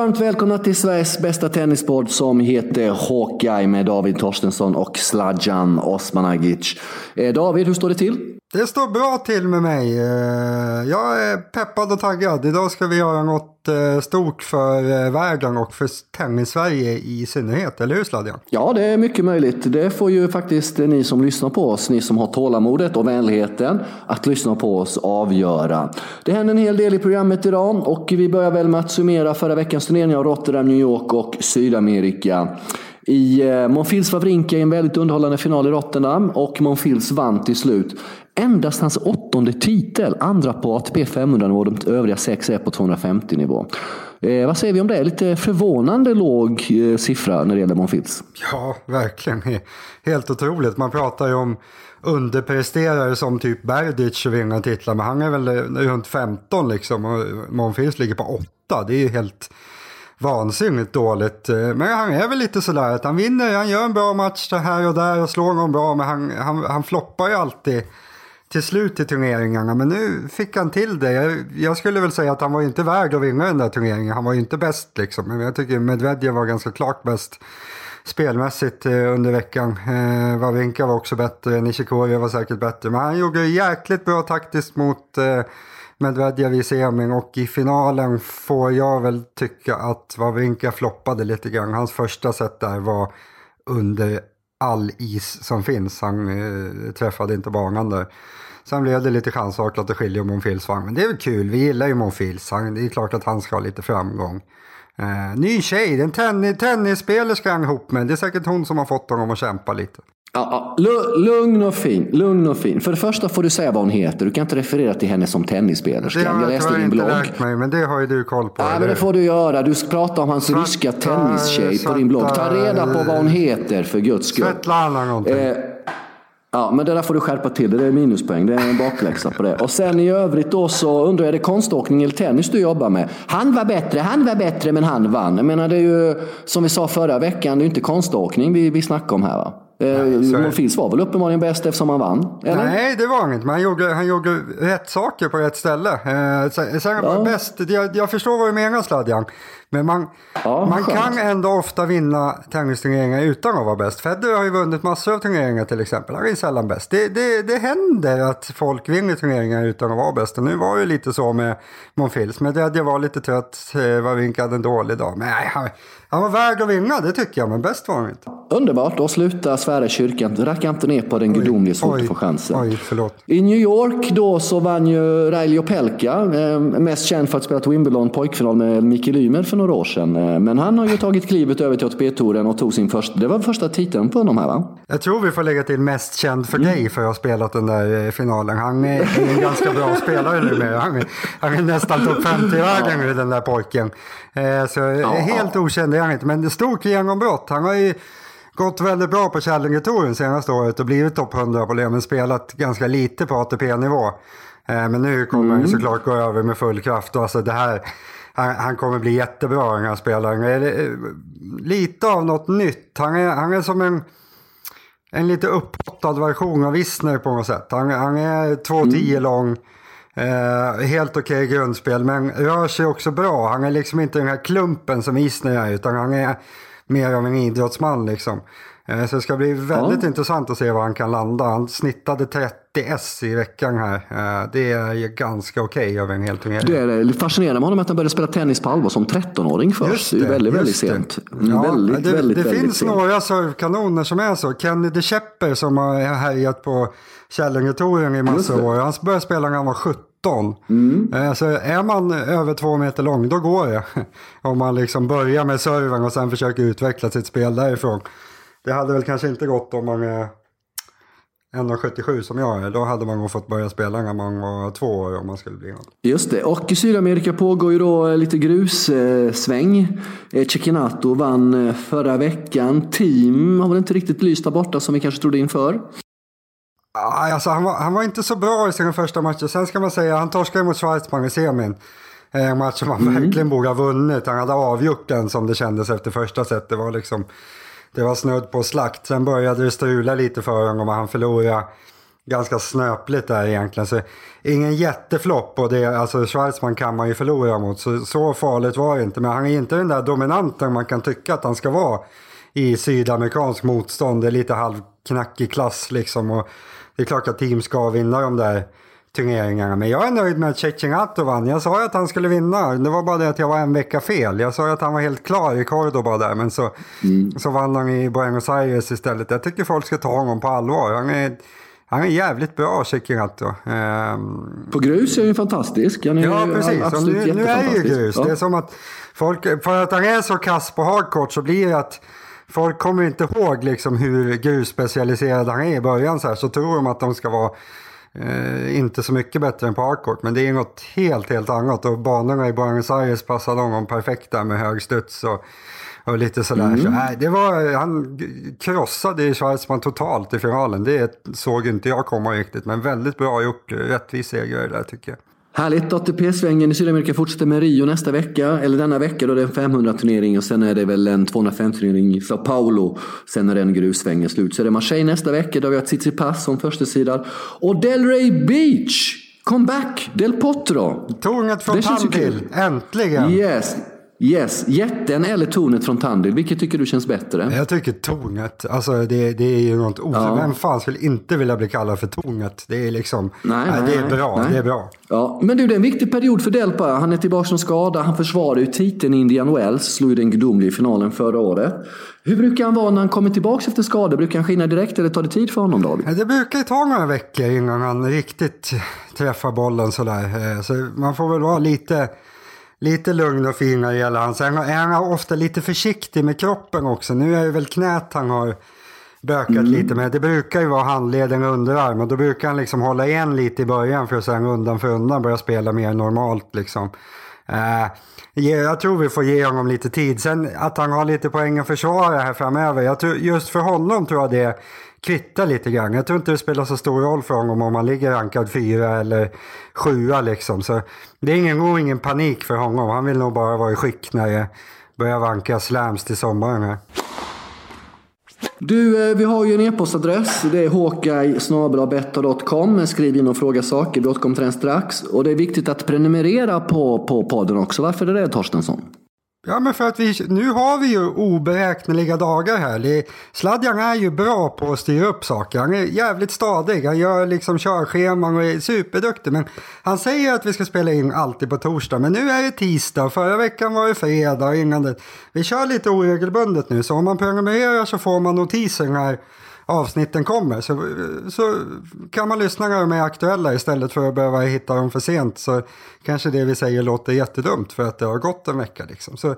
Varmt välkomna till Sveriges bästa tennispodd som heter Hawkeye med David Torstensson och Sladjan Osmanagic. Eh, David, hur står det till? Det står bra till med mig. Eh, jag är peppad och taggad. Idag ska vi göra något eh, stort för eh, världen och för tennis-Sverige i synnerhet. Eller hur Sladjan? Ja, det är mycket möjligt. Det får ju faktiskt ni som lyssnar på oss, ni som har tålamodet och vänligheten att lyssna på oss avgöra. Det händer en hel del i programmet idag och vi börjar väl med att summera förra veckans turneringar Rotterdam, New York och Sydamerika i Monfils Favrinka i en väldigt underhållande final i Rotterdam och Monfils vann till slut. Endast hans åttonde titel, andra på ATP 500-nivå, de övriga sex är på 250-nivå. Eh, vad säger vi om det? Lite förvånande låg eh, siffra när det gäller Monfils. Ja, verkligen. Helt otroligt. Man pratar ju om underpresterare som typ Berdic vinner titlar, men han är väl eh, runt 15 liksom och Monfils ligger på 8. Det är ju helt vansinnigt dåligt. Eh, men han är väl lite sådär att han vinner, han gör en bra match här och där och slår någon bra, men han, han, han floppar ju alltid till slut i turneringarna. Men nu fick han till det. Jag, jag, skulle väl säga att han var inte värd att vinna den där turneringen. Han var ju inte bäst liksom. Men jag tycker Medvedev var ganska klart bäst spelmässigt eh, under veckan. Eh, Wawrinka var också bättre, Nishikori var säkert bättre. Men han gjorde jäkligt bra taktiskt mot eh, Medvedev i semin och i finalen får jag väl tycka att Wawrinka floppade lite grann. Hans första set där var under all is som finns. Han eh, träffade inte banan där. Sen blev det lite chansartat att skilja Monfils vagn. Men det är väl kul, vi gillar ju Monfils. Han, det är klart att han ska ha lite framgång. Eh, ny tjej, en tennis, tennisspelerska han ihop med. Det är säkert hon som har fått honom att kämpa lite. Ja, ja, lugn och fin. Lugn och fin. För det första får du säga vad hon heter. Du kan inte referera till henne som tennisspelare. Det har jag, jag läste din blogg. lärt mig, men det har ju du koll på. Ja, men det får du göra. Du pratar om hans svarta, ryska tennistjej på din blogg. Ta reda på vad hon heter för guds skull. Svetlana någonting. Eh, Ja, men det där får du skärpa till. Det är minuspoäng. Det är en bakläxa på det. Och sen i övrigt då så undrar jag, är det konståkning eller tennis du jobbar med? Han var bättre, han var bättre, men han vann. Jag menar, det är ju som vi sa förra veckan, det är inte konståkning vi, vi snackar om här va? Eh, Fils var väl uppenbarligen bäst eftersom han vann? Eller? Nej, det var han inte. Men han gjorde, han gjorde rätt saker på rätt ställe. Eh, sen ja. var bäst. Jag, jag förstår vad du menar Sladjan. Men man, ja, man kan ändå ofta vinna tennisturneringar utan att vara bäst. Federer har ju vunnit massor av turneringar till exempel. Han är sällan bäst. Det, det, det händer att folk vinner turneringar utan att vara bäst. Och nu var det lite så med Monfils. Men det, jag var lite trött. Eh, Wawrinka hade en dålig dag. Men nej, han, var värd att vinna, det tycker jag. Men bäst var han inte. Underbart, då slutar svära kyrkan. Racka inte ner på den gudomlige så du får chansen. Oj, förlåt. I New York då så vann ju Raili Opelka. Eh, mest känd för att spela Wimbledon pojkfinal med Mikael Ymer för några år sedan. Eh, men han har ju tagit klivet över till ATP-touren och tog sin första, det var första titeln på honom här va? Jag tror vi får lägga till mest känd för dig för att ha spelat den där eh, finalen. Han är en ganska bra spelare numera. Han, han är nästan topp 50 i världen nu den där pojken. Så ja, helt okänd är han inte. Men stort genombrott. Han har ju gått väldigt bra på Challenger-touren senaste året och blivit topp 100 på det. Men spelat ganska lite på ATP-nivå. Men nu kommer mm. han såklart gå över med full kraft. Alltså det här han, han, kommer bli jättebra den här spelaren. Eh, lite av något nytt. Han är, han är som en, en lite upphottad version av Wisner på något sätt. Han, han är 2,10 mm. lång. Eh, helt okej okay grundspel men rör sig också bra. Han är liksom inte den här klumpen som Isner är utan han är mer av en idrottsman liksom. Eh, så det ska bli väldigt ja. intressant att se var han kan landa. Han snittade 30 S i veckan här. Eh, det är ju ganska okej okay över en hel turnering. Det är fascinerande med honom att han började spela tennis på allvar som 13-åring först. Det, det är väldigt, väldigt sent. Mm, ja, väldigt, det, väldigt, det väldigt finns sent. några servkanoner som är så. Kenny De Shepper som har härjat på Källingetouren i massa år. Han började spela när han var 17. Mm. Eh, så är man över två meter lång, då går det. Om man liksom börjar med serven och sen försöker utveckla sitt spel därifrån. Det hade väl kanske inte gått om man är 1,77 som jag är. Då hade man nog fått börja spela när man var två år om man skulle bli något. Just det. Och i Sydamerika pågår ju då lite grussväng. Eh, Cecchinato vann eh, förra veckan. Team har väl inte riktigt lyst där borta som vi kanske trodde inför. Alltså, han, var, han var inte så bra i sina första matcher. Sen ska man säga, han torskade mot Schweizman i semin. En match som han mm. verkligen borde ha vunnit. Han hade avgjort den som det kändes efter första set. Det var liksom det var snudd på slakt. Sen började det strula lite för honom och han förlorade ganska snöpligt där egentligen. Så ingen jätteflopp och det, alltså Schwarzman kan man ju förlora mot. Så, så farligt var det inte. Men han är inte den där dominanten man kan tycka att han ska vara i sydamerikansk motstånd. Det är lite halvknackig klass liksom. Och det är klart att team ska vinna de där turneringarna. Men jag är nöjd med att Cecinato vann. Jag sa ju att han skulle vinna. Det var bara det att jag var en vecka fel. Jag sa ju att han var helt klar i Cordoba där. Men så, mm. så vann han i Buenos Aires istället. Jag tycker folk ska ta honom på allvar. Han är, han är jävligt bra, Cecinato. Um... Ehm, på grus är han fantastisk. Han är ja, precis. Nu, nu är ju grus. Ja. Det är som att folk, för att han är så kass på hardcourt så blir det att folk kommer inte ihåg liksom hur grusspecialiserad han är i början. Så, här, så tror de att de ska vara Eh, inte så mycket bättre än på hardcourt, men det är något helt, helt annat. Och banorna i Buenos Aires passade honom perfekt där med hög studs och, och lite sådär. Mm. Så, nej, det var, han krossade Schwarzman totalt i finalen. Det såg inte jag komma riktigt, men väldigt bra gjort. Rättvis seger där tycker jag. Härligt! ATP-svängen i Sydamerika fortsätter med Rio nästa vecka, eller denna vecka då det är en 500-turnering och sen är det väl en 250-turnering i Sao Paulo. Sen är den grussvängen slut. Så är det Marseille nästa vecka, där vi har Tsitsipas som första sidan. Och Delray Beach! Comeback! Del Potro! Tånget från Tandil, äntligen! Yes! Yes, jätten eller tornet från Tandil. Vilket tycker du känns bättre? Jag tycker tornet. Alltså det, det är ju något ord. Ja. Vem fan skulle inte vilja bli kallad för tornet? Det är liksom, nej, nej, det är bra. Nej. Det är bra. Ja, men du, det är en viktig period för Delpa. Han är tillbaka från skada. Han försvarar ju titeln i Indian Wells. Slog ju den gudomliga finalen förra året. Hur brukar han vara när han kommer tillbaka efter skada? Brukar han skina direkt eller tar det tid för honom David? Det brukar ta några veckor innan han riktigt träffar bollen sådär. Eh, så man får väl vara lite lite lugn och fin när det gäller han. Sen är han ofta lite försiktig med kroppen också. Nu är det väl knät han har bökat mm. lite med. Det brukar ju vara handleden och underarm och då brukar han liksom hålla igen lite i början för att sen undan för undan börja spela mer normalt liksom. Eh, jag tror vi får ge honom lite tid. Sen att han har lite poäng att försvara här framöver. Jag tror, just för honom tror jag det kvittar lite grann. Jag tror inte det spelar så stor roll för honom om han ligger rankad fyra eller sjua liksom. Så det är ingen, nog ingen panik för honom. Han vill nog bara vara i skick när det börjar vanka slams till sommaren här. Du, eh, vi har ju en e-postadress. Det är hawkeye.com. Skriv in och fråga saker. Vi återkommer till den strax. Och det är viktigt att prenumerera på, på podden också. Varför är det det Torstensson? Ja, men för att vi, nu har vi ju oberäkneliga dagar här. Sladjan är ju bra på att styra upp saker. Han är jävligt stadig. Han gör liksom körscheman och är superduktig. Men han säger att vi ska spela in alltid på torsdag. Men nu är det tisdag. Förra veckan var det fredag. Innan det. Vi kör lite oregelbundet nu. Så om man prenumererar så får man notiser när avsnitten kommer. Så, så kan man lyssna när de är aktuella istället för att behöva hitta dem för sent. Så kanske det vi säger låter jättedumt för att det har gått en vecka. Liksom. Så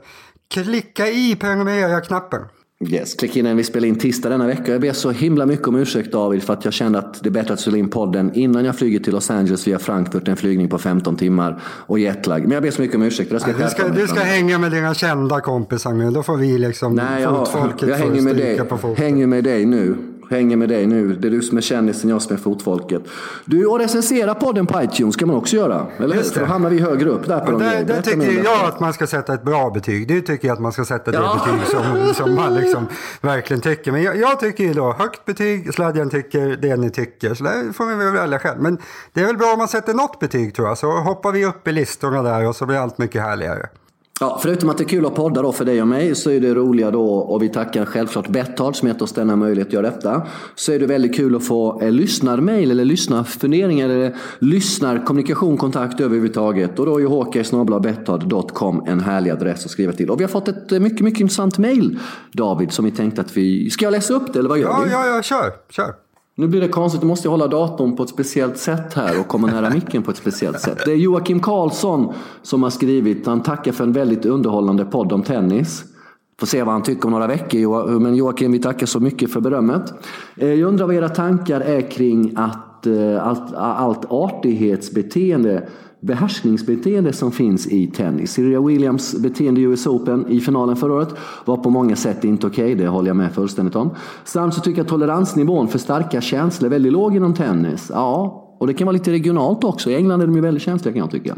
klicka i prenumerera-knappen. Yes, klicka in vi spelar in tisdag denna vecka. Jag ber så himla mycket om ursäkt David för att jag kände att det är bättre att spela in podden innan jag flyger till Los Angeles via Frankfurt. En flygning på 15 timmar och jetlag. Men jag ber så mycket om ursäkt. Jag ska du ska, du ska hänga med dina kända kompisar nu. Då får vi liksom Nej, jag, fotfolket jag hänger med dig, på foten. hänger med dig nu hänger med dig nu. Det är du som är kändisen, jag som är fotfolket. Du, och recensera podden på iTunes ska man också göra. Eller hur? För då hamnar vi högre upp där på ja, de Det, det tycker jag att man ska sätta ett bra betyg. Du tycker jag att man ska sätta det ja. betyg som, som man liksom verkligen tycker. Men jag, jag tycker ju då högt betyg, sladjan tycker det ni tycker. Så där får vi väl välja själv. Men det är väl bra om man sätter något betyg tror jag. Så hoppar vi upp i listorna där och så blir allt mycket härligare. Ja, förutom att det är kul att podda då för dig och mig så är det roliga då och vi tackar självklart Betthard som gett oss denna möjlighet att göra detta. Så är det väldigt kul att få eh, lyssnarmail eller lyssnarfunderingar eller lyssnarkommunikation, kontakt överhuvudtaget. Och då är ju håkajsnabelabetthard.com en härlig adress att skriva till. Och vi har fått ett eh, mycket, mycket intressant mail David som vi tänkte att vi... Ska jag läsa upp det eller vad gör ja, vi? Ja, ja, kör, kör. Nu blir det konstigt, nu måste jag hålla datorn på ett speciellt sätt här och komma nära micken på ett speciellt sätt. Det är Joakim Karlsson som har skrivit, han tackar för en väldigt underhållande podd om tennis. Får se vad han tycker om några veckor. Men Joakim, vi tackar så mycket för berömmet. Eh, jag undrar vad era tankar är kring att Eh, allt, allt artighetsbeteende behärskningsbeteende som finns i tennis. Serena Williams beteende i US Open i finalen förra året var på många sätt inte okej, okay, det håller jag med fullständigt om. Samt så tycker jag toleransnivån för starka känslor är väldigt låg inom tennis. Ja, och det kan vara lite regionalt också. I England är de ju väldigt känsliga kan jag tycka.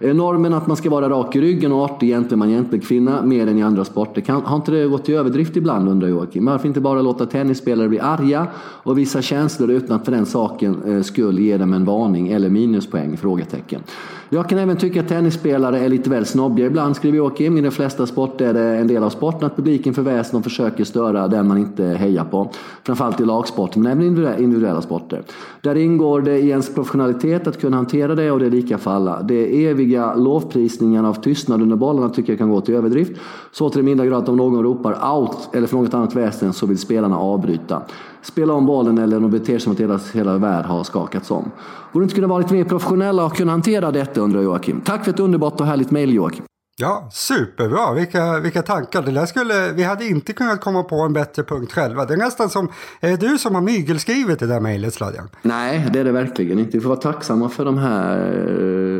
Eh, normen att man ska vara rak i ryggen och artig gentleman, gentleman-kvinna mer än i andra sporter. Kan, har inte det gått i överdrift ibland undrar Joakim? Varför inte bara låta tennisspelare bli arga och visa känslor utan att för den saken eh, skull ge dem en varning eller minuspoäng? Frågetecken. Jag kan även tycka att tennisspelare är lite väl snobbiga ibland, skriver Joakim. I de flesta sporter är det en del av sporten att publiken förväsen och försöker störa den man inte hejar på. Framförallt i lagsporter, men även individuella sporter. Där ingår det i ens professionalitet att kunna hantera det och det är lika för alla. Det eviga lovprisningarna av tystnad under bollarna tycker jag kan gå till överdrift. Så till den milda grad att om någon ropar out eller för något annat väsen så vill spelarna avbryta spela om bollen eller de beter sig som att hela, hela värld har skakats om. Borde inte kunna vara lite mer professionella och kunna hantera detta undrar Joakim. Tack för ett underbart och härligt mejl Joakim. Ja, superbra. Vilka, vilka tankar. Det där skulle, vi hade inte kunnat komma på en bättre punkt själva. Det är nästan som, är det du som har mygelskrivit det där mejlet Sladjan? Nej, det är det verkligen inte. Vi får vara tacksamma för de här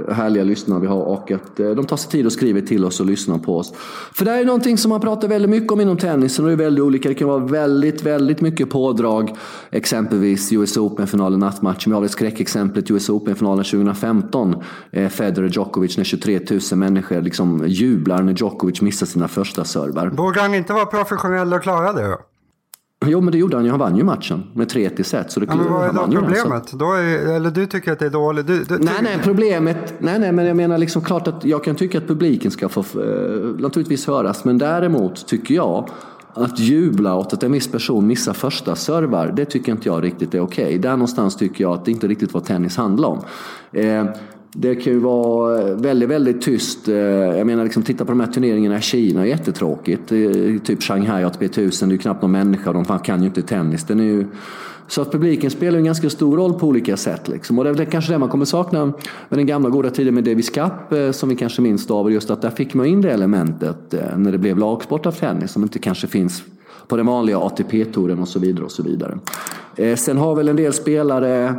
eh, härliga lyssnarna vi har och att eh, de tar sig tid och skriver till oss och lyssnar på oss. För det här är någonting som man pratar väldigt mycket om inom tennisen och det är väldigt olika. Det kan vara väldigt, väldigt mycket pådrag. Exempelvis US Open-finalen, nattmatchen. Vi har väl skräckexemplet US Open-finalen 2015. Eh, Federer Djokovic när 23 000 människor liksom jublar när Djokovic missar sina första servar. Borde han inte vara professionell och klara det då? Jo, men det gjorde han ju. Han vann ju matchen med 3 set. Så det, ja, men vad är då problemet? Då är, eller du tycker att det är dåligt? Du, du, nej, nej, problemet... Nej, nej, men jag menar liksom klart att jag kan tycka att publiken ska få eh, naturligtvis höras. Men däremot tycker jag att jubla åt att en viss person missar första servar, det tycker inte jag riktigt är okej. Okay. Där någonstans tycker jag att det inte riktigt vad tennis handlar om. Eh, det kan ju vara eh, väldigt, väldigt tyst. Eh, jag menar, liksom, titta på de här turneringarna i Kina, jättetråkigt. Typ Shanghai ATP 1000, det är ju knappt någon människa, de kan ju inte tennis. Den är ju... Så att publiken spelar en ganska stor roll på olika sätt. Liksom. Och det är väl kanske det man kommer sakna med den gamla goda tiden med Davis Cup, eh, som vi kanske minns av. Just att där fick man in det elementet när det blev lagsport av tennis, som inte kanske finns på den vanliga ATP-touren och så vidare. och så vidare. Sen har väl en del spelare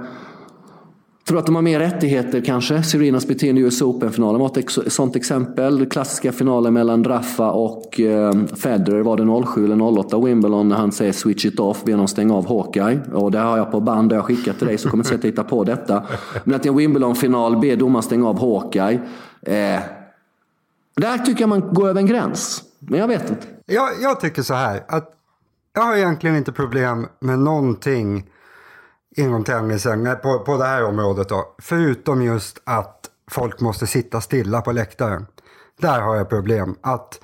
Tror att de har mer rättigheter kanske. Serenas beteende i US Open-finalen var ett sånt exempel. Klassiska finalen mellan Rafa och eh, Federer var det 07 eller 08 Wimbledon när han säger switch it off, ber honom stänga av Hawkeye. Och det har jag på band, det har jag skickat till dig så kommer inte sätta hitta på detta. Men att i en Wimbledon-final ber domaren stänga av Hawkeye. Eh, där tycker jag man går över en gräns. Men jag vet inte. Jag, jag tycker så här, att jag har egentligen inte problem med någonting inom tennisen, på, på det här området då. Förutom just att folk måste sitta stilla på läktaren. Där har jag problem. Att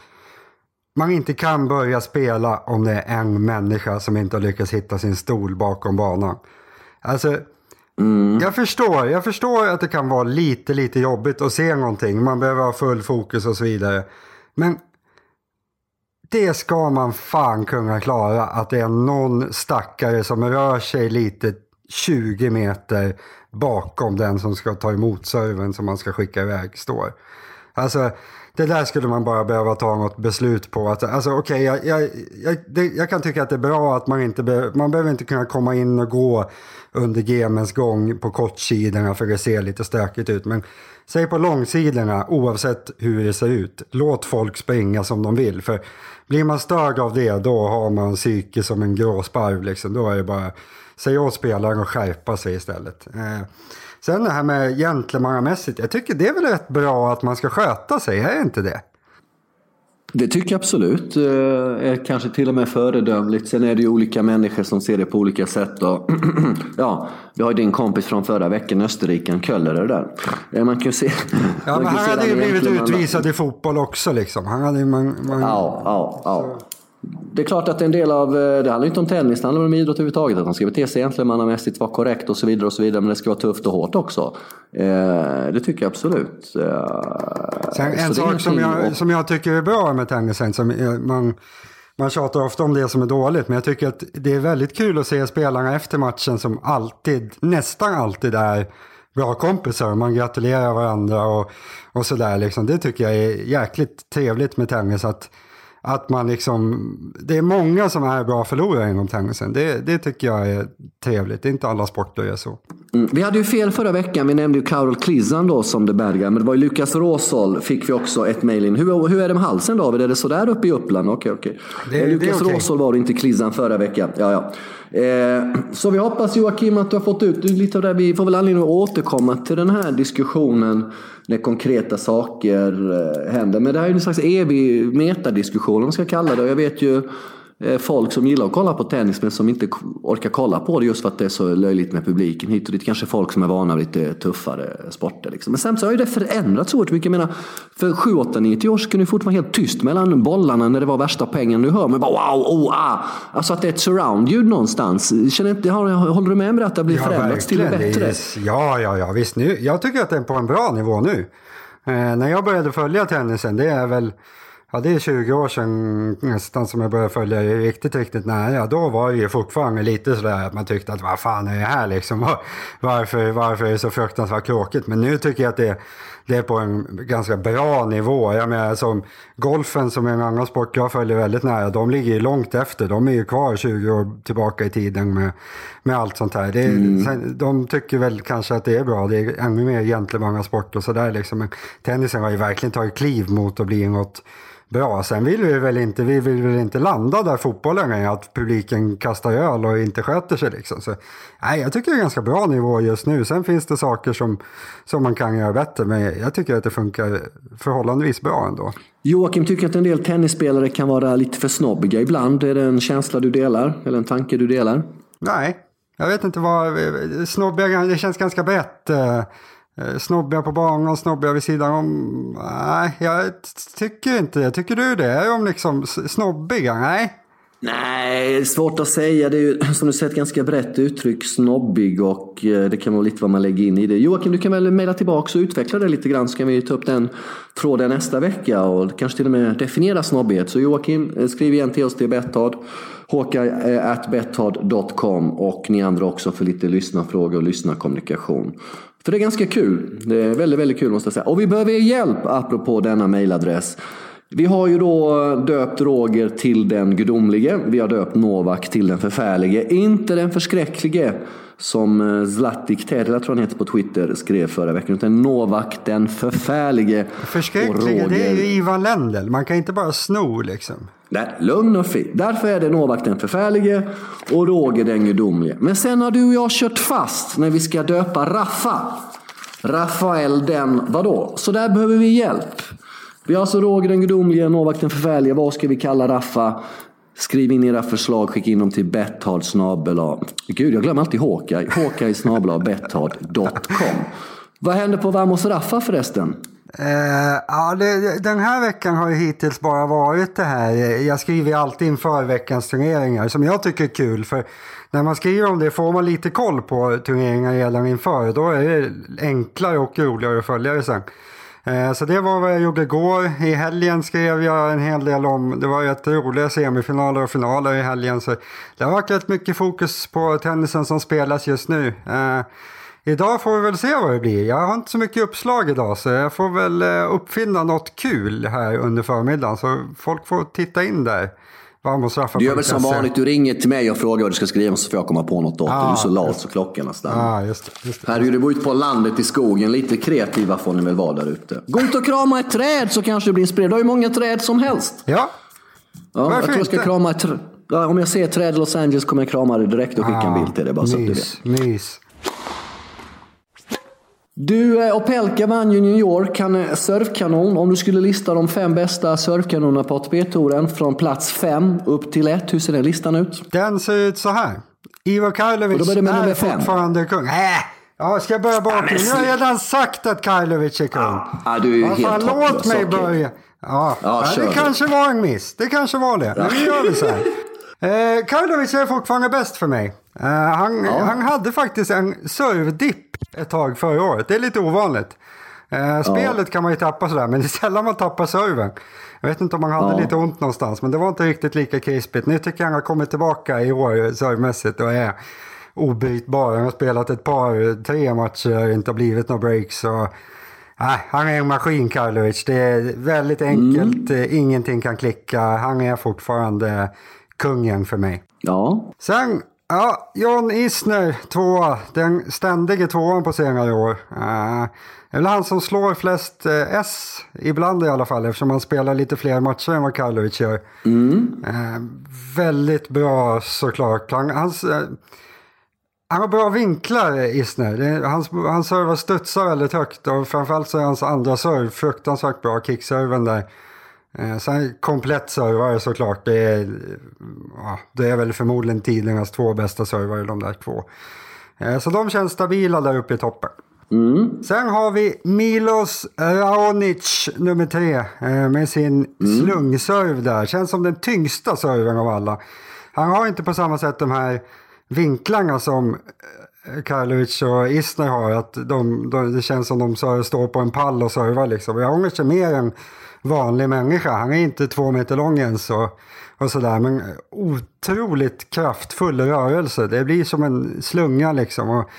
man inte kan börja spela om det är en människa som inte har lyckats hitta sin stol bakom banan. Alltså, mm. jag, förstår, jag förstår att det kan vara lite, lite jobbigt att se någonting. Man behöver ha full fokus och så vidare. Men det ska man fan kunna klara. Att det är någon stackare som rör sig lite 20 meter bakom den som ska ta emot serven som man ska skicka iväg står. Alltså, det där skulle man bara behöva ta något beslut på. Att, alltså, okay, jag, jag, jag, det, jag kan tycka att det är bra att man inte be, man behöver inte kunna komma in och gå under gemens gång på kortsidorna för det ser lite stökigt ut. Men säg på långsidorna, oavsett hur det ser ut, låt folk springa som de vill. För blir man störd av det, då har man psyke som en gråsparv. Liksom. Då är det bara säga åt spelaren att skärpa sig istället. Eh, sen det här med gentlemannamässigt, jag tycker det är väl rätt bra att man ska sköta sig, är det inte det? Det tycker jag absolut. Eh, är kanske till och med föredömligt. Sen är det ju olika människor som ser det på olika sätt. Och ja, vi har ju din kompis från förra veckan, Österriken, Köllerer där. Eh, man kan se, ja, men han hade ju blivit utvisad i fotboll också liksom. Han hade man, man... Ja, ja, ja. Det är klart att en del av, eh, det handlar inte om tennis, det handlar om idrott överhuvudtaget. Att man ska bete sig gentlemannamässigt, vara korrekt och så vidare. och så vidare Men det ska vara tufft och hårt också. Eh, det tycker jag absolut. Eh, Sen, en sak som jag, som jag tycker är bra med tennisen, som man, man tjatar ofta om det som är dåligt, men jag tycker att det är väldigt kul att se spelarna efter matchen som alltid, nästan alltid är bra kompisar. Man gratulerar varandra och, och sådär. Liksom. Det tycker jag är jäkligt trevligt med tennis. Att, att man liksom, det är många som är bra förlorare inom tennisen. Det, det tycker jag är trevligt. Det är inte alla sporter är så. Mm. Vi hade ju fel förra veckan. Vi nämnde ju Carol Klizan då som the bad guy. Men det var ju Lukas Råsol fick vi också ett mejl in. Hur, hur är det med halsen David? Är det sådär uppe i Uppland? Okej, okej. Det- Lukas det är okej. Råsol var det inte Klizan förra veckan. Ja, ja. Eh, så vi hoppas Joakim att du har fått ut lite av det. Vi får väl anledning att återkomma till den här diskussionen när konkreta saker eh, händer. Men det här är ju en slags evig metadiskussion om man ska kalla det. Och jag vet ju folk som gillar att kolla på tennis men som inte orkar kolla på det just för att det är så löjligt med publiken hit och dit. Kanske folk som är vana vid lite tuffare sporter. Liksom. Men så har ju det förändrats oerhört mycket. Jag menar, för 7, 8, 9 år så kunde det fortfarande vara helt tyst mellan bollarna när det var värsta pengen. Nu hör man bara wow, oh, ah. Alltså att det är ett surround-ljud någonstans. Känner inte, håller du med mig att det har blivit förändrats till det bättre? ja, ja, ja, visst. Nu, jag tycker att det är på en bra nivå nu. Eh, när jag började följa tennisen, det är väl Ja, det är 20 år sedan nästan som jag började följa det riktigt, riktigt nära. Då var det ju fortfarande lite sådär att man tyckte att vad fan är det här liksom? Var- Varför, varför är det så fruktansvärt tråkigt? Men nu tycker jag att det, det är på en ganska bra nivå. Jag menar som golfen som är en annan sport jag följer väldigt nära, de ligger ju långt efter. De är ju kvar 20 år tillbaka i tiden med, med allt sånt här. Det, sen, de tycker väl kanske att det är bra. Det är ännu mer gentlemannasport och sådär liksom. Men tennisen har ju verkligen tagit kliv mot att bli något bra. Sen vill vi väl inte, vi vill väl inte landa där fotbollen är, att publiken kastar öl och inte sköter sig liksom. Så, nej, jag tycker det är ganska bra nivå just nu. Sen finns det saker som, som man kan göra bättre, men jag tycker att det funkar förhållandevis bra ändå. Joakim tycker att en del tennisspelare kan vara lite för snobbiga ibland. Är det en känsla du delar? Eller en tanke du delar? Nej, jag vet inte vad, snobbiga, det känns ganska brett. Eh, snobbiga på banan, snobbiga vid sidan om. Nej, jag tycker inte det. Tycker du det? Är de liksom snobbiga? Nej. Nej, svårt att säga. Det är ju som du säger ett ganska brett uttryck, snobbig och eh, det kan vara lite vad man lägger in i det. Joakim, du kan väl mejla tillbaka och utveckla det lite grann så kan vi ta upp den tråden nästa vecka och kanske till och med definiera snobbighet. Så Joakim, eh, skriv igen till oss till Betthard, håkaj.betthard.com och ni andra också för lite lyssnarfrågor och lyssnarkommunikation. För det är ganska kul. Det är väldigt, väldigt kul måste jag säga. Och vi behöver er hjälp apropå denna mejladress. Vi har ju då döpt Roger till den gudomlige. Vi har döpt Novak till den förfärlige. Inte den förskräcklige som eh, Zlatik Terla, tror han heter på Twitter, skrev förra veckan. Utan Novak den förfärlige. Förskräckliga, det är ju Ivan Lendl. Man kan inte bara sno liksom. Nej, lugn och fin. Därför är det Novak den förfärlige och Roger den gudomlige. Men sen har du och jag kört fast när vi ska döpa Raffa. Rafael den vadå? Så där behöver vi hjälp. Vi har alltså Roger den gudomlige, Novak den förfärlige. Vad ska vi kalla Raffa? Skriv in era förslag, skicka in dem till betthard Gud, jag glömmer alltid Håkaj. Håkaj betthard.com. Vad händer på Vamos Raffa förresten? Uh, ja, det, den här veckan har ju hittills bara varit det här. Jag skriver alltid inför veckans turneringar som jag tycker är kul. För när man skriver om det får man lite koll på turneringar redan inför. Då är det enklare och roligare att följa det sen. Eh, så det var vad jag gjorde igår. I helgen skrev jag en hel del om, det var rätt roliga semifinaler och finaler i helgen. Så det har varit rätt mycket fokus på tennisen som spelas just nu. Eh, idag får vi väl se vad det blir. Jag har inte så mycket uppslag idag så jag får väl eh, uppfinna något kul här under förmiddagen. Så folk får titta in där. Du gör väl som vanligt, du ringer till mig och frågar vad du ska skriva så får jag komma på något dig. Ja, Du är så lat så klockorna stannar. Ja, just det. Just det. Herregud, du bor ute på landet i skogen. Lite kreativa får ni väl vara där ute. Gå ut och krama ett träd så kanske du blir inspirerad. Du har ju många träd som helst. Ja, Ja, jag Varför tror jag ska inte? krama ett träd. Ja, om jag ser ett träd i Los Angeles kommer jag krama det direkt och skicka en bild till dig. Bara så att du vet. mys, mys. Du, eh, Opelka vann ju New York. Han är surfkanon. Om du skulle lista de fem bästa surfkanonerna på ATP-touren från plats fem upp till ett. Hur ser den listan ut? Den ser ut så här. Och Karlovic är fortfarande kung. Äh, ja, ska jag börja bakifrån? Nu har jag redan sagt att Karlovic är kung. Ja, du är ju Vad helt låt hopplös. mig börja. Ja, Ja, det kanske var en miss. Det kanske var det. Men nu gör vi så här. Eh, Karlovic är fortfarande bäst för mig. Eh, han, han hade faktiskt en servdipp ett tag förra året. Det är lite ovanligt. Eh, spelet kan man ju tappa sådär, men det är sällan man tappar serven. Jag vet inte om han hade Ja. lite ont någonstans, men det var inte riktigt lika krispigt. Nu tycker jag han har kommit tillbaka i år servemässigt och är obytbar. Han har spelat ett par, tre matcher, inte har blivit några breaks. Och, Nej, han är en maskin Karlovic. Det är väldigt enkelt. Mm. Ingenting kan klicka. Han är fortfarande kungen för mig. Ja. Sen, ja, John Isner, tvåa. Den ständige tvåan på senare år. Uh, det är väl han som slår flest uh, S, ibland i alla fall, eftersom han spelar lite fler matcher än vad Karlovic gör. Mm. Uh, väldigt bra såklart. Han, hans, han har bra vinklar, Isner. hans, hans servar studsar väldigt högt och framförallt så är hans andra serv fruktansvärt bra, kickserven där. Eh, sen komplett servare såklart. Det är, ja, det är väl förmodligen tidernas två bästa servare de där två. Eh, så de känns stabila där uppe i toppen. Mm. Sen har vi Milos Raonic nummer tre eh, med sin mm. slungserv där. Känns som den tyngsta serven av alla. Han har inte på samma sätt de här vinklarna som eh, Karlovic och Isner har. Att de, de, det känns som de står på en pall och servar liksom. Raonic är mer en vanlig människa. Han är inte två meter lång ens och, och sådär. Men otroligt kraftfull rörelse. Det blir som en slunga liksom. Och,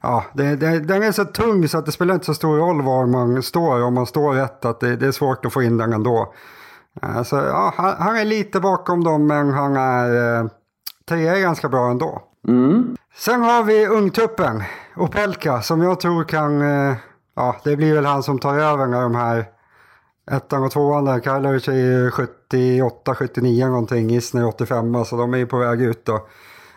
ja, det, det, den är så tung så att det spelar inte så stor roll var man står. Om man står rätt, att det, det är svårt att få in den ändå. Alltså, ja, han, han är lite bakom dem men han är eh, trea är ganska bra ändå. Mm. Sen har vi ungtuppen, Opelka, som jag tror kan... Eh, ja, det blir väl han som tar över när de här ettan och tvåan där. Karlovic är ju 78, 79 någonting. Isner 85, så alltså de är ju på väg ut då.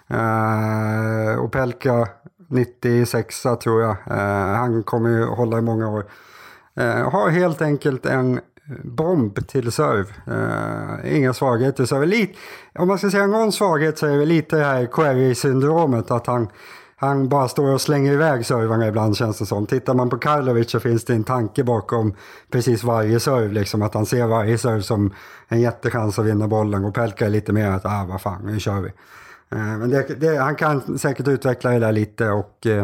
Eh, och Pelka, 96 tror jag. eh, han kommer ju hålla i många år. Eh, har helt enkelt en bomb till serv. Uh, inga svagheter. Så lite, om man ska säga någon svaghet så är det lite det här query-syndromet. Att han, han bara står och slänger iväg servarna ibland känns det som. Tittar man på Karlovic så finns det en tanke bakom precis varje serv. Liksom, att han ser varje serv som en jättechans att vinna bollen. Och Pelka är lite mer att ah vad fan, nu kör vi. Uh, men det, det, han kan säkert utveckla det där lite och uh,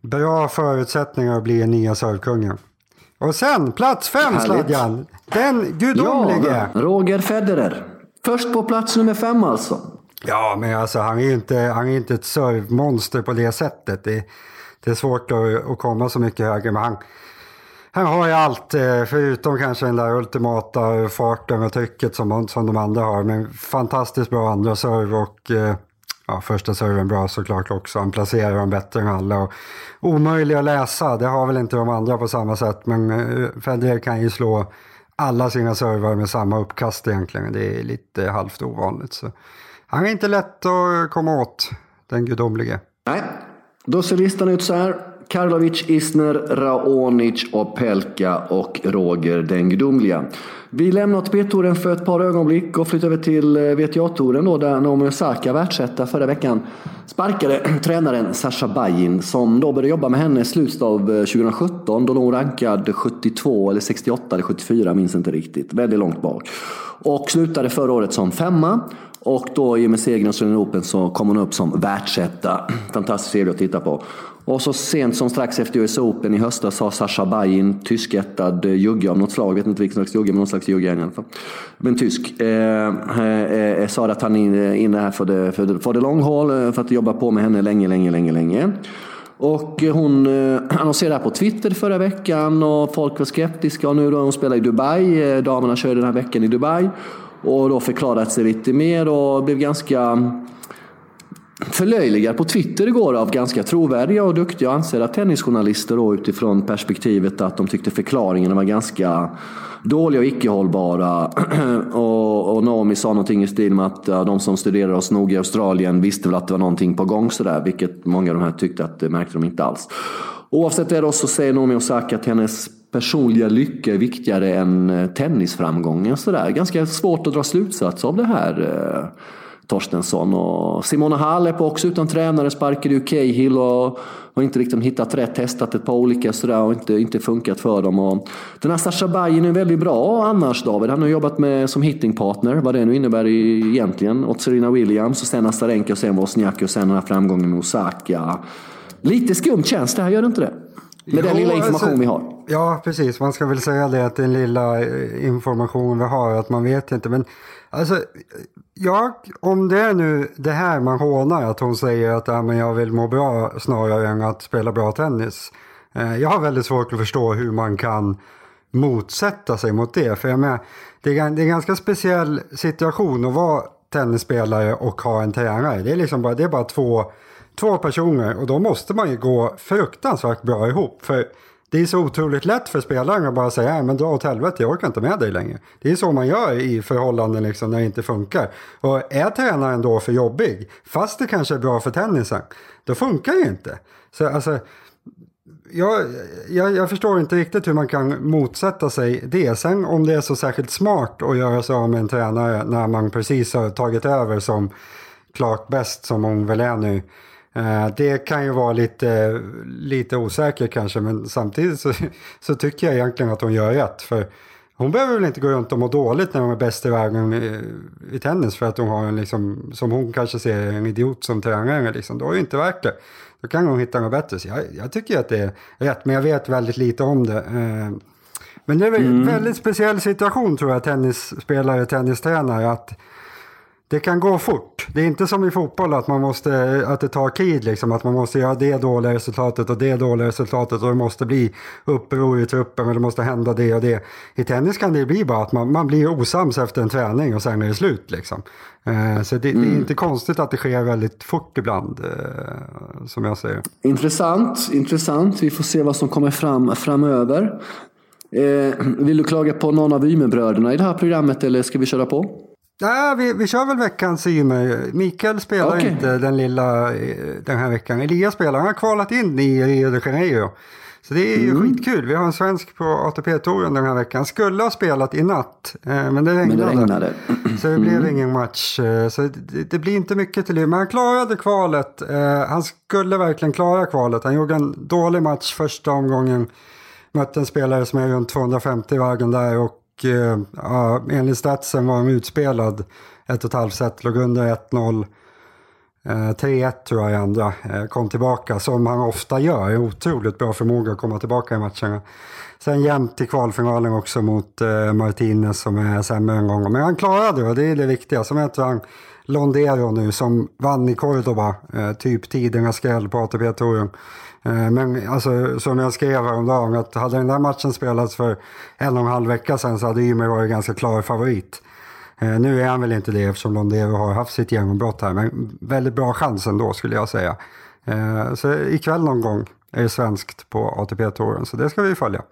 bra förutsättningar att bli en nya servkungen. Och sen plats fem Sladjan. Den gudomlige. Ja, Roger Federer. Först på plats nummer fem alltså. Ja, men alltså han är ju inte, han är inte ett servmonster på det sättet. Det, det är svårt att, att komma så mycket högre. Men han, han har ju allt, eh, förutom kanske den där ultimata farten och trycket som, som de andra har. Men fantastiskt bra andra serve och eh, ja, första serven bra såklart också. Han placerar dem bättre än alla. Och omöjlig att läsa, det har väl inte de andra på samma sätt. Men eh, Federer kan ju slå alla sina servar med samma uppkast egentligen. Det är lite halvt ovanligt. Så. Han är inte lätt att komma åt, den gudomlige. Nej, då ser listan ut så här. Karlovic, Isner, Raonic, Opelka och Roger den gudomliga. Vi lämnar ATP-touren för ett par ögonblick och flyttar över till eh, WTA-touren då där Naomi Osaka, världsetta förra veckan, sparkade tränaren Sasha Bajin som då började jobba med henne i slutet av eh, 2017. Då låg hon rankad 72 eller 68 eller 74, minns inte riktigt. Väldigt långt bak. Och slutade förra året som femma. Och då i och med segern hos Open så kom hon upp som världsetta. Fantastiskt trevligt att titta på. Och så sent som strax efter US Open i höstas sa Sasha Bajin, tyskättad jugge av något slag, jag vet inte vilken slags jugge, men någon slags jugge i alla fall. Men tysk. Eh, eh, sa att han är inne här för det, för det, för det long haul, eh, för att jobba på med henne länge, länge, länge, länge. Och eh, hon eh, annonserade på Twitter förra veckan och folk var skeptiska och nu då hon spelar i Dubai, eh, damerna kör den här veckan i Dubai. Och då förklarat sig lite mer och blev ganska förlöjligad på Twitter igår av ganska trovärdiga och duktiga och ansedda tennisjournalister då utifrån perspektivet att de tyckte förklaringarna var ganska dåliga och icke-hållbara. och, och Naomi sa någonting i stil med att de som studerade oss noga i Australien visste väl att det var någonting på gång sådär, vilket många av de här tyckte att det märkte de inte alls. Oavsett det då så säger Naomi Osaka att hennes personliga lycka är viktigare än tennisframgången. tennisframgången. Sådär. Ganska svårt att dra slutsats av det här. Eh, Torstensson. Och Simona Halep också utan tränare sparkade ju Cahill och har inte riktigt hittat rätt, testat ett par olika sådär och inte, inte funkat för dem. Och den här Sasha Bajen är väldigt bra annars David. Han har jobbat med som hittingpartner, vad det nu innebär egentligen, åt Serena Williams och sen Astarenka och sen Wozniacki och sen den här framgången med Osaka. Lite skumt känns det här, gör det inte det? Med jo, den lilla information alltså, vi har. Ja, precis. Man ska väl säga det att den lilla eh, information vi har, att man vet inte. Men alltså, jag, om det är nu det här man hånar, att hon säger att ja, men jag vill må bra snarare än att spela bra tennis. Eh, jag har väldigt svårt att förstå hur man kan motsätta sig mot det. För jag menar, det, är, det är en ganska speciell situation att vara tennisspelare och ha en tränare. Det är, liksom bara, det är bara två, två personer och då måste man ju gå fruktansvärt bra ihop. För det är så otroligt lätt för spelaren att bara säga men dra åt helvete, jag orkar inte med dig längre. Det är så man gör i förhållanden liksom när det inte funkar. Och är tränaren då för jobbig, fast det kanske är bra för tennisen, då funkar det ju inte. Så alltså, jag, jag, jag, förstår inte riktigt hur man kan motsätta sig det. Sen om det är så särskilt smart att göra sig av med en tränare när man precis har tagit över som klart bäst som hon väl är nu. Eh, det kan ju vara lite, lite osäker kanske men samtidigt så, så tycker jag egentligen att hon gör rätt. För hon behöver väl inte gå runt och må dåligt när hon är bäst i världen i, i tennis för att hon har en, liksom, som hon kanske ser, en idiot som tränare. Liksom. Då är det inte värt det. Då kan hon hitta något bättre. Så jag, jag tycker att det är rätt, men jag vet väldigt lite om det. Eh, men det är en mm. väldigt speciell situation tror jag, tennisspelare, tennistränare. Att det kan gå fort. Det är inte som i fotboll att, man måste, att det tar tid. Liksom, att man måste göra det dåliga resultatet och det dåliga resultatet och det måste bli uppror i truppen och det måste hända det och det. I tennis kan det bli bara att man, man blir osams efter en träning och sen är det slut. Liksom. Eh, så det, mm. det, är mm. inte konstigt att det sker väldigt fort ibland, eh, som jag säger. Intressant, intressant. Vi får se vad som kommer fram framöver. Eh, vill du klaga på någon av Ymerbröderna i det här programmet eller ska vi köra på? Ja, vi, vi kör väl veckans Ymer. Mikael spelar okay. inte den lilla den här veckan. Elias spelar, han har kvalat in i Rio de Janeiro. Så det är ju mm. skitkul. Vi har en svensk på ATP-touren den här veckan. Skulle ha spelat i natt, eh, men det regnade. Men det regnade. Så det blev mm. ingen match. Eh, så det, det, blir inte mycket till det. Men han klarade kvalet. Eh, han skulle verkligen klara kvalet. Han gjorde en dålig match första omgången. Mötte en spelare som är runt 250 i vägen där och Eh, ja, enligt statsen var de utspelad ett och ett halvt set, låg under 1-0. 3-1 eh, tror jag i andra. Eh, kom tillbaka som han ofta gör. Otroligt bra förmåga att komma tillbaka i matcherna. Sen jämnt i kvalfinalen också mot eh, Martinez som är sämre en gång. Men han klarade det och det är det viktiga. Som heter han Londero nu som vann i Cordoba. typ tidernas skräll på ATP-touren. Eh, men alltså, som jag skrev häromdagen, att hade den där matchen spelats för en och en halv vecka sedan så hade Ymer varit ganska klar favorit. Eh, nu är han väl inte det eftersom Londero har haft sitt genombrott här, men väldigt bra chans ändå skulle jag säga. Eh, så ikväll någon gång är det svenskt på ATP-touren, så det ska vi följa.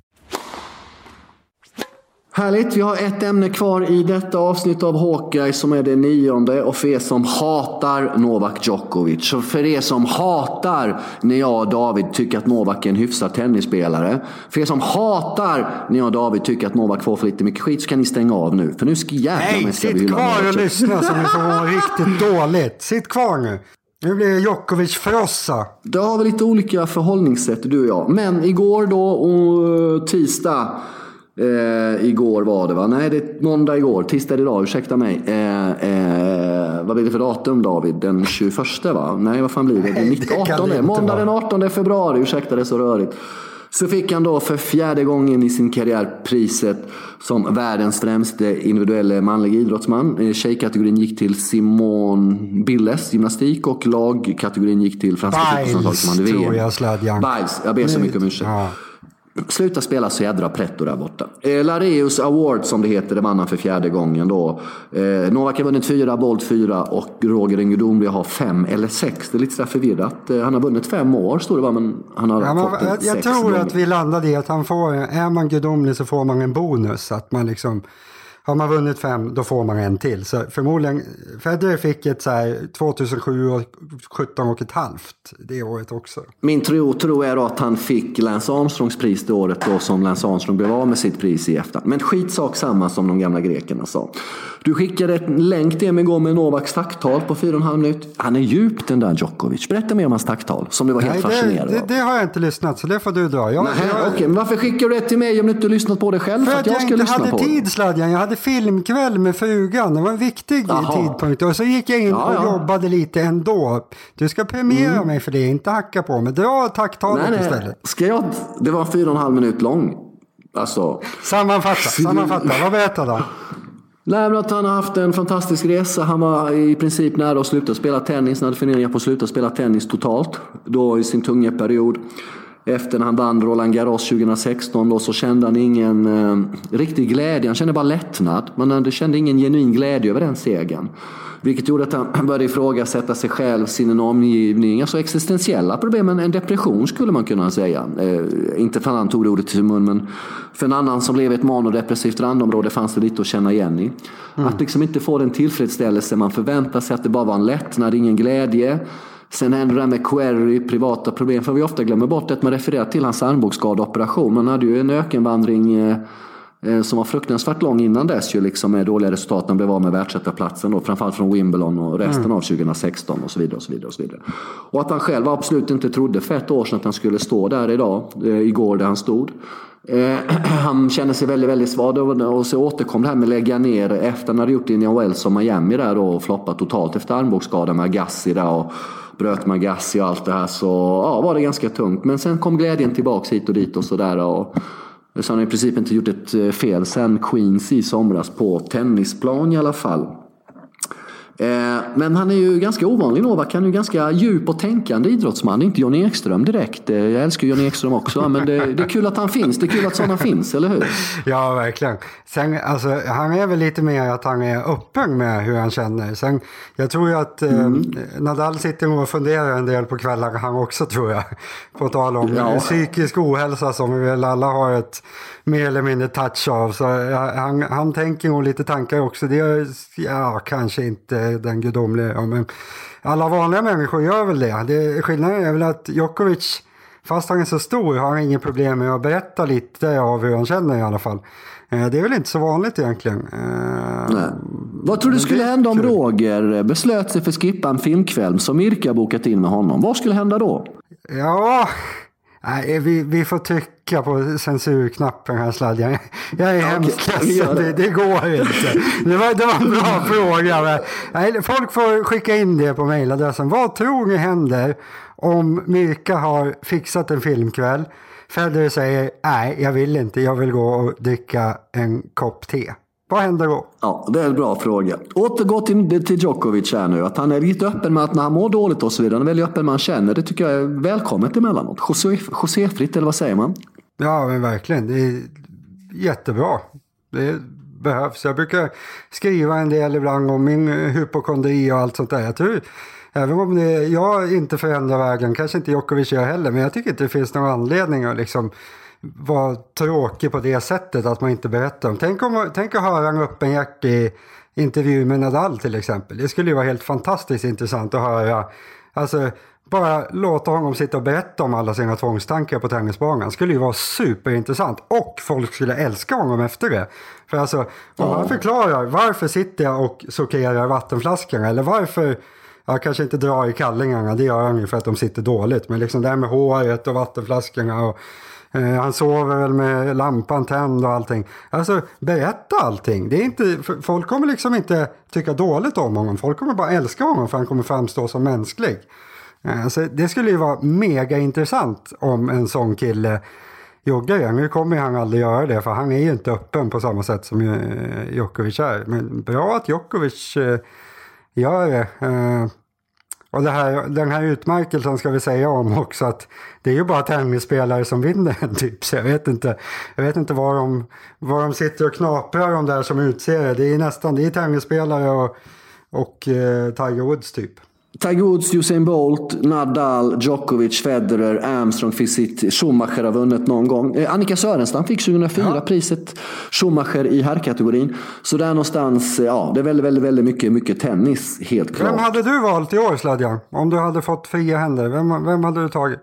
Härligt, vi har ett ämne kvar i detta avsnitt av Hawkeye som är det nionde. Och för er som hatar Novak Djokovic, och för er som hatar när jag och David tycker att Novak är en hyfsad tennisspelare. För er som hatar när jag och David tycker att Novak får för lite mycket skit så kan ni stänga av nu. För nu ska jävlar Nej, sitt kvar och lyssna så ni får må riktigt dåligt. Sitt kvar nu. Nu blir det Djokovic-frossa. Då har vi lite olika förhållningssätt du och jag. Men igår då, och tisdag Eh, igår var det va? Nej, det är måndag igår. Tisdag idag, ursäkta mig. Eh, eh, vad blir det för datum David? Den 21 va? Nej, vad fan blir det? Den 19, 18, måndag den 18 februari, ursäkta det är så rörigt. Så fick han då för fjärde gången i sin karriär priset som världens främste individuella manliga idrottsman. Eh, tjejkategorin gick till Simone Billes, gymnastik, och lagkategorin gick till franska fotbollslandslaget som hade VM. Biles, jag ber så mycket om ursäkt. Ja. Sluta spela så jädra pretto där borta. Eh, Lareus Award som det heter, det vann han för fjärde gången då. Eh, Novak har vunnit fyra, Bolt fyra och Roger gudomlige har fem eller sex. Det är lite så förvirrat. Eh, han har vunnit fem år står det va, men han har ja, fått jag, jag tror gånger. att vi landade i att han får, är man gudomlig så får man en bonus. Att man liksom har man vunnit fem, då får man en till. Så förmodligen, Federer fick ett så här 2007 och 17 och ett halvt det året också. Min tro, tro är att han fick Lance Armstrongs pris det året då som Lance Armstrong blev av med sitt pris i efterhand. Men skitsak samma som de gamla grekerna sa. Du skickade en länk till mig igår med Novaks tacktal på 4,5 minut. Han är djup den där Djokovic. Berätta mer om hans tacktal som du var helt Nej, fascinerad det, det, det, har jag inte lyssnat så det får du dra. Jag, Nej, jag, okay, men varför skickar du det till mig om du inte lyssnat på det själv? För, för att, jag, jag inte hade tid Sladjan. Jag hade filmkväll med frugan. Det var en viktig Aha. tidpunkt. Och så gick jag in ja, ja. och jobbade lite ändå. Du ska premiera mm. mig för det, inte hacka på mig. Dra tacktalet istället. Ska jag? Det var fyra och en halv minut lång. Alltså. Sammanfatta, sammanfatta. Vad berättade han? Nej, men att han har haft en fantastisk resa. Han var i princip nära att sluta spela tennis. Han hade funderingar på att sluta spela tennis totalt. Då i sin tunga period. Efter när han vann Roland Garros 2016 då, så kände han ingen eh, riktig glädje. Han kände bara lättnad. Men han kände ingen genuin glädje över den segern. Vilket gjorde att han började ifrågasätta sig själv, sin omgivning. Alltså existentiella problem, en depression skulle man kunna säga. Eh, inte för att han tog det ordet till sin mun, men för en annan som lever i ett manodepressivt randområde fanns det lite att känna igen i. Mm. Att liksom inte få den tillfredsställelse man förväntar sig, att det bara var en lättnad, ingen glädje. Sen händer det där med query, privata problem. För vi ofta glömmer bort att man refererar till hans armbågsskadeoperation. Man hade ju en ökenvandring eh, som var fruktansvärt lång innan dess ju liksom med dåliga resultat. Han blev av med världsetaplatsen då, framförallt från Wimbledon och resten mm. av 2016 och så vidare. Och så vidare och så vidare. Och att han själv absolut inte trodde för ett år sedan att han skulle stå där idag, eh, igår där han stod. han kände sig väldigt, väldigt svag och så återkom det här med att lägga ner efter han hade gjort Indian Wells och Miami där då och floppat totalt efter armbågsskadan med Agassi där och bröt Magassi och allt det här så ja, var det ganska tungt. Men sen kom glädjen tillbaks hit och dit och sådär. Så han har i princip inte gjort ett eh, fel sen Queens i somras på tennisplan i alla fall. Eh, men han är ju ganska ovanlig Novak. Han är ju ganska djup och tänkande idrottsman. Inte Johnny Ekström direkt. Eh, jag älskar Johnny Ekström också. Men det, det, är kul att han finns. Det är kul att sådana finns, eller hur? Ja, verkligen. Sen, alltså, han är väl lite mer att han är öppen med hur han känner. Sen, jag tror ju att eh, mm. Nadal sitter och funderar en del på kvällar han också tror jag. På tal om ja. psykisk ohälsa som vi väl alla har ett mer eller mindre touch av. Så han, han tänker nog lite tankar också. Det är ja, kanske inte den gudomliga. Men alla vanliga människor gör väl det. det. Skillnaden är väl att Djokovic, fast han är så stor, har inget problem med att berätta lite av hur han känner i alla fall. Eh, det är väl inte så vanligt egentligen. Eh, Nej. Vad tror du skulle hända om Roger beslöt sig för att skippa en filmkväll som Mirka bokat in med honom? Vad skulle hända då? Ja, Nej, vi, vi får trycka på censurknappen här sladden. Jag är hemskt ledsen, det. Det, går inte. Det var, det var en bra fråga. Nej, folk får skicka in det på mejladressen. Vad tror ni händer om Mirka har fixat en filmkväll? Federer säger nej, jag vill inte, jag vill gå och dricka en kopp te. Vad händer då? Ja, det är en bra fråga. Återgå till, till Djokovic här nu. Att han är lite öppen med att när han mår dåligt och så vidare. Han är väldigt öppen med han känner. Det tycker jag är välkommet emellanåt. José, fritt eller vad säger man? Ja, men verkligen. Det är jättebra. Det behövs. Jag brukar skriva en del ibland om min hypokondri och allt sånt där. Jag tror, även om det, jag inte förändrar världen, kanske inte Djokovic gör heller, men jag tycker inte det finns någon anledning att liksom vara tråkig på det sättet att man inte berättar om. Tänk, om, tänk att höra en öppenhjärtig intervju med Nadal till exempel. Det skulle ju vara helt fantastiskt intressant att höra. Alltså, bara låta honom sitta och berätta om alla sina tvångstankar på tennisbanan skulle ju vara superintressant och folk skulle älska honom efter det. För alltså, om han förklarar varför sitter jag och sorterar vattenflaskorna eller varför jag kanske inte drar i kallingarna, det gör han ju för att de sitter dåligt. Men liksom det här med håret och vattenflaskorna och Eh, han sover väl med lampan tänd och allting. Alltså berätta allting. Det är inte, folk kommer liksom inte tycka dåligt om honom. Folk kommer bara älska honom för han kommer framstå som mänsklig. Alltså, det skulle ju vara mega intressant om en sån kille gjorde det. Nu kommer han aldrig göra det för han är ju inte öppen på samma sätt som eh, Djokovic är. Men bra att Djokovic gör det. Och det här, den här utmärkelsen ska vi säga om också att det är ju bara tennisspelare som vinner den typ. Så jag vet inte, jag vet inte var, de, var de sitter och knaprar de där som utser det. Det är nästan det är tennisspelare och, och eh, Tiger Woods typ. Tiger Woods, Usain Bolt, Nadal, Djokovic, Federer, Armstrong fick sitt. Schumacher har vunnit någon gång. Eh, Annika Sörenstam fick 2004 ja. priset Schumacher i herrkategorin. Så där någonstans, ja, det är väldigt, väldigt, väldigt mycket, mycket tennis, helt klart. Vem hade du valt i år, Sladjan? Om du hade fått fria händer, vem, vem hade du tagit?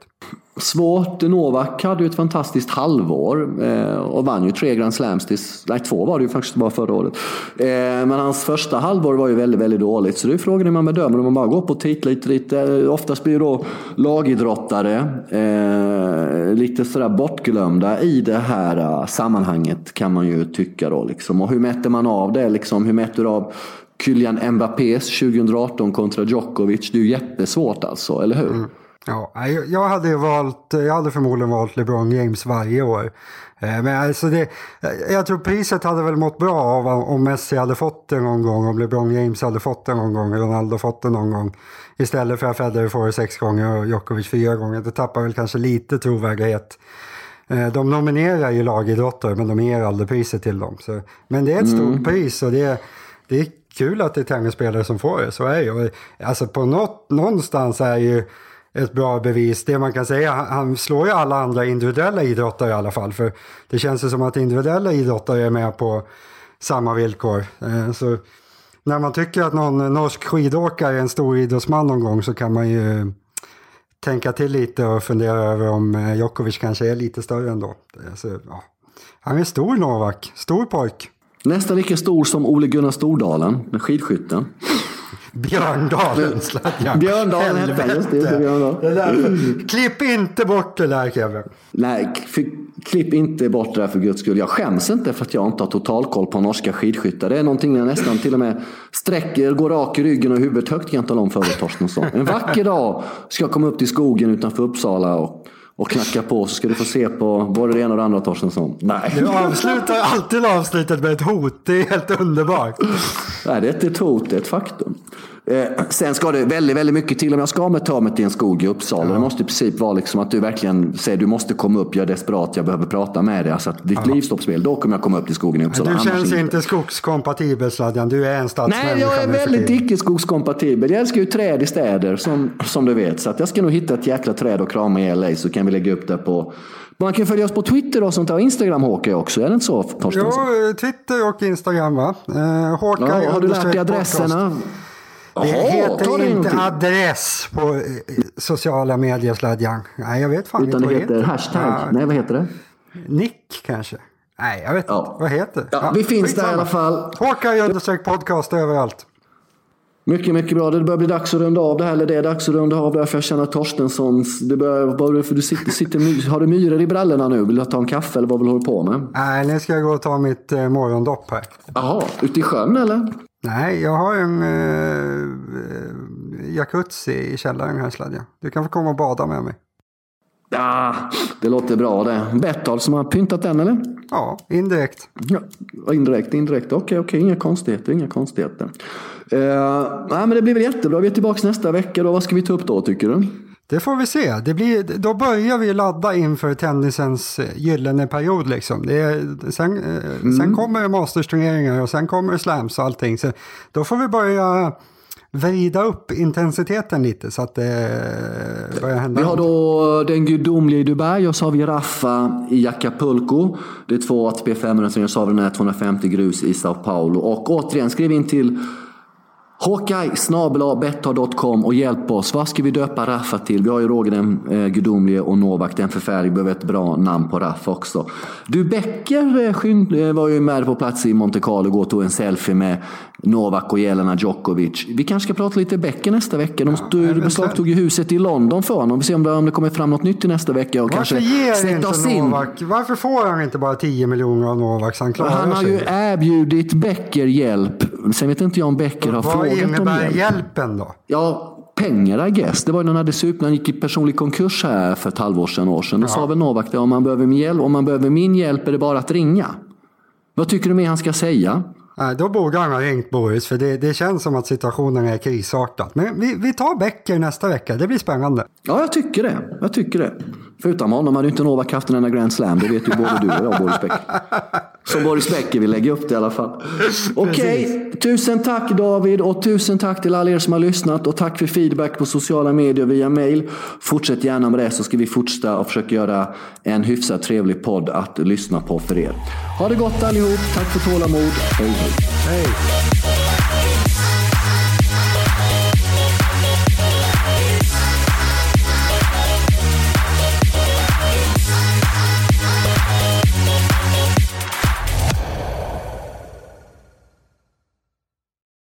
Svårt. Novak hade ju ett fantastiskt halvår eh, och vann ju tre Grand Slams. Tills, nej, två var det ju faktiskt bara förra året. Eh, men hans första halvår var ju väldigt, väldigt dåligt. Så det är frågan hur man bedömer. Om man bara går på titlar lite, lite. Eh, oftast blir ju då lagidrottare eh, lite sådär bortglömda i det här uh, sammanhanget kan man ju tycka då. Liksom. Och hur mäter man av det? Liksom? Hur mäter du av Kylian Mbappés 2018 kontra Djokovic? Det är ju jättesvårt alltså, eller hur? Mm. Ja, jag hade valt, jag hade förmodligen valt LeBron James varje år. Eh, men alltså det, jag tror priset hade väl mått bra av om Messi hade fått det någon gång, om LeBron James hade fått det någon gång, Ronaldo fått det någon gång. Istället för att Federer får det sex gånger och Djokovic fyra gånger. Det tappar väl kanske lite trovärdighet. Eh, de nominerar ju lagidrottare men de ger aldrig priset till dem. Så, men det är ett stort mm. pris och det, det är kul att det är tennisspelare som får det, så är det ju. Alltså på något, någonstans är ju ett bra bevis. Det man kan säga, han slår ju alla andra individuella idrottare i alla fall. För det känns ju som att individuella idrottare är med på samma villkor. Eh, så när man tycker att någon norsk skidåkare är en stor idrottsman någon gång så kan man ju tänka till lite och fundera över om eh, Djokovic kanske är lite större ändå. Eh, så, ja. Han är stor Novak, stor pojk. Nästan lika stor som Ole Gunnar Stordalen, skidskytten. Björndalen sladjan. Björndalen hette just det. Björndalen. Klipp inte bort det där Kevin. Nej, klipp inte bort det där för guds skull. Jag skäms inte för att jag inte har totalkoll på norska skidskyttar. Det är någonting jag nästan till och med sträcker, går rak i ryggen och huvudet högt kan jag tala om för Torstensson. En vacker dag ska jag komma upp till skogen utanför Uppsala och och knacka på så ska du få se på både det ena och det andra Torstensson. Nej. Du avslutar alltid avslutet med ett hot. Det är helt underbart. Nej, det är inte ett hot, det är ett faktum. Eh, sen ska det väldigt, väldigt mycket till om jag ska med ta mig till en skog i Uppsala. Ja. Det måste i princip vara liksom att du verkligen säger du måste komma upp, jag är desperat, jag behöver prata med dig. Alltså att ditt ja. liv står på spel, då kommer jag komma upp till skogen i Uppsala. Men du känns inte, inte skogskompatibel Sladjan, du är en stadsmänniska. Nej, jag är väldigt icke skogskompatibel. Jag älskar ju träd i städer som, som du vet. Så att jag ska nog hitta ett jäkla träd och krama i LA så kan vi lägga upp det på man kan följa oss på Twitter och sånt där. Instagram Håke också, är det inte så Torstensson? Jo, Twitter och Instagram va? Eh, Håka ja, har du lärt dig adresserna? Podcast. Det heter det inte adress på eh, sociala medier sladjan. Nej, jag vet fan Utan inte vad det heter. heter. Hashtag. Ja. Nej, vad heter det? Nick kanske. Nej, jag vet ja. inte. Vad heter det? Ja, vi finns där i alla fall. Håkan understreck podcast överallt. Mycket, mycket bra. Det börjar bli dags att runda av det här. Eller det är dags att runda av det här för jag känner Torstenssons... Det börjar, för du sitter, sitter, har du myror i brallorna nu? Vill du ta en kaffe eller vad vill du hålla på med? Nej, nu ska jag gå och ta mitt eh, morgondopp här. Jaha, ute i sjön eller? Nej, jag har en eh, jacuzzi i källaren här Sladja. Du kan få komma och bada med mig. Ja, det låter bra det. Betthard som har pyntat den eller? Ja, indirekt. Ja, indirekt, indirekt. Okej, okej, inga konstigheter, inga konstigheter. Uh, nej, men det blir väl jättebra. Vi är tillbaka nästa vecka då. Vad ska vi ta upp då tycker du? Det får vi se. Det blir, då börjar vi ladda inför tennisens eh, gyllene period. Liksom. Det är, sen, eh, mm. sen kommer mastersturneringar och sen kommer slams och allting. Så då får vi börja vrida upp intensiteten lite så att det börjar hända. Vi har då den gudomliga i Dubai och så har vi Raffa i Acapulco. Det är två ATP 500 och så har vi den här 250 grus i Sao Paulo. Och återigen, skriv in till Hawkeye och hjälp oss. Vad ska vi döpa Raffa till? Vi har ju Roger den eh, gudomlige och Novak den förfärlige. Behöver ett bra namn på Raffa också. Du Becker eh, eh, var ju med på plats i Monte Carlo och tog en selfie med Novak och Jelena Djokovic. Vi kanske ska prata lite Becker nästa vecka. De ja, beslagtog ju huset i London för honom. Vi får se om det, om det kommer fram något nytt till nästa vecka. Och Varför ger inte Novak? In. Varför får han inte bara 10 miljoner av Novak? Han, han har sig. ju erbjudit Becker hjälp. Sen vet inte jag om Becker har frågat vad innebär hjälpen då? Ja, pengar I guess. Det var när han hade supit, han gick i personlig konkurs här för ett halvår sedan, år sedan. Då ja. sa väl Novak det, om man, behöver min hjälp, om man behöver min hjälp är det bara att ringa. Vad tycker du mer han ska säga? Nej, då borde han ha ringt Boris, för det, det känns som att situationen är krisartad. Men vi, vi tar Becker nästa vecka, det blir spännande. Ja, jag tycker det. Jag tycker det. Förutom honom hade inte Novak haft en enda Grand Slam, det vet ju både du och jag, Boris Becker. Som Boris Becker vill lägga upp det i alla fall. Okej, okay. tusen tack David och tusen tack till alla er som har lyssnat och tack för feedback på sociala medier via mail. Fortsätt gärna med det så ska vi fortsätta och försöka göra en hyfsat trevlig podd att lyssna på för er. Ha det gott allihop, tack för tålamod, hej hej. hej.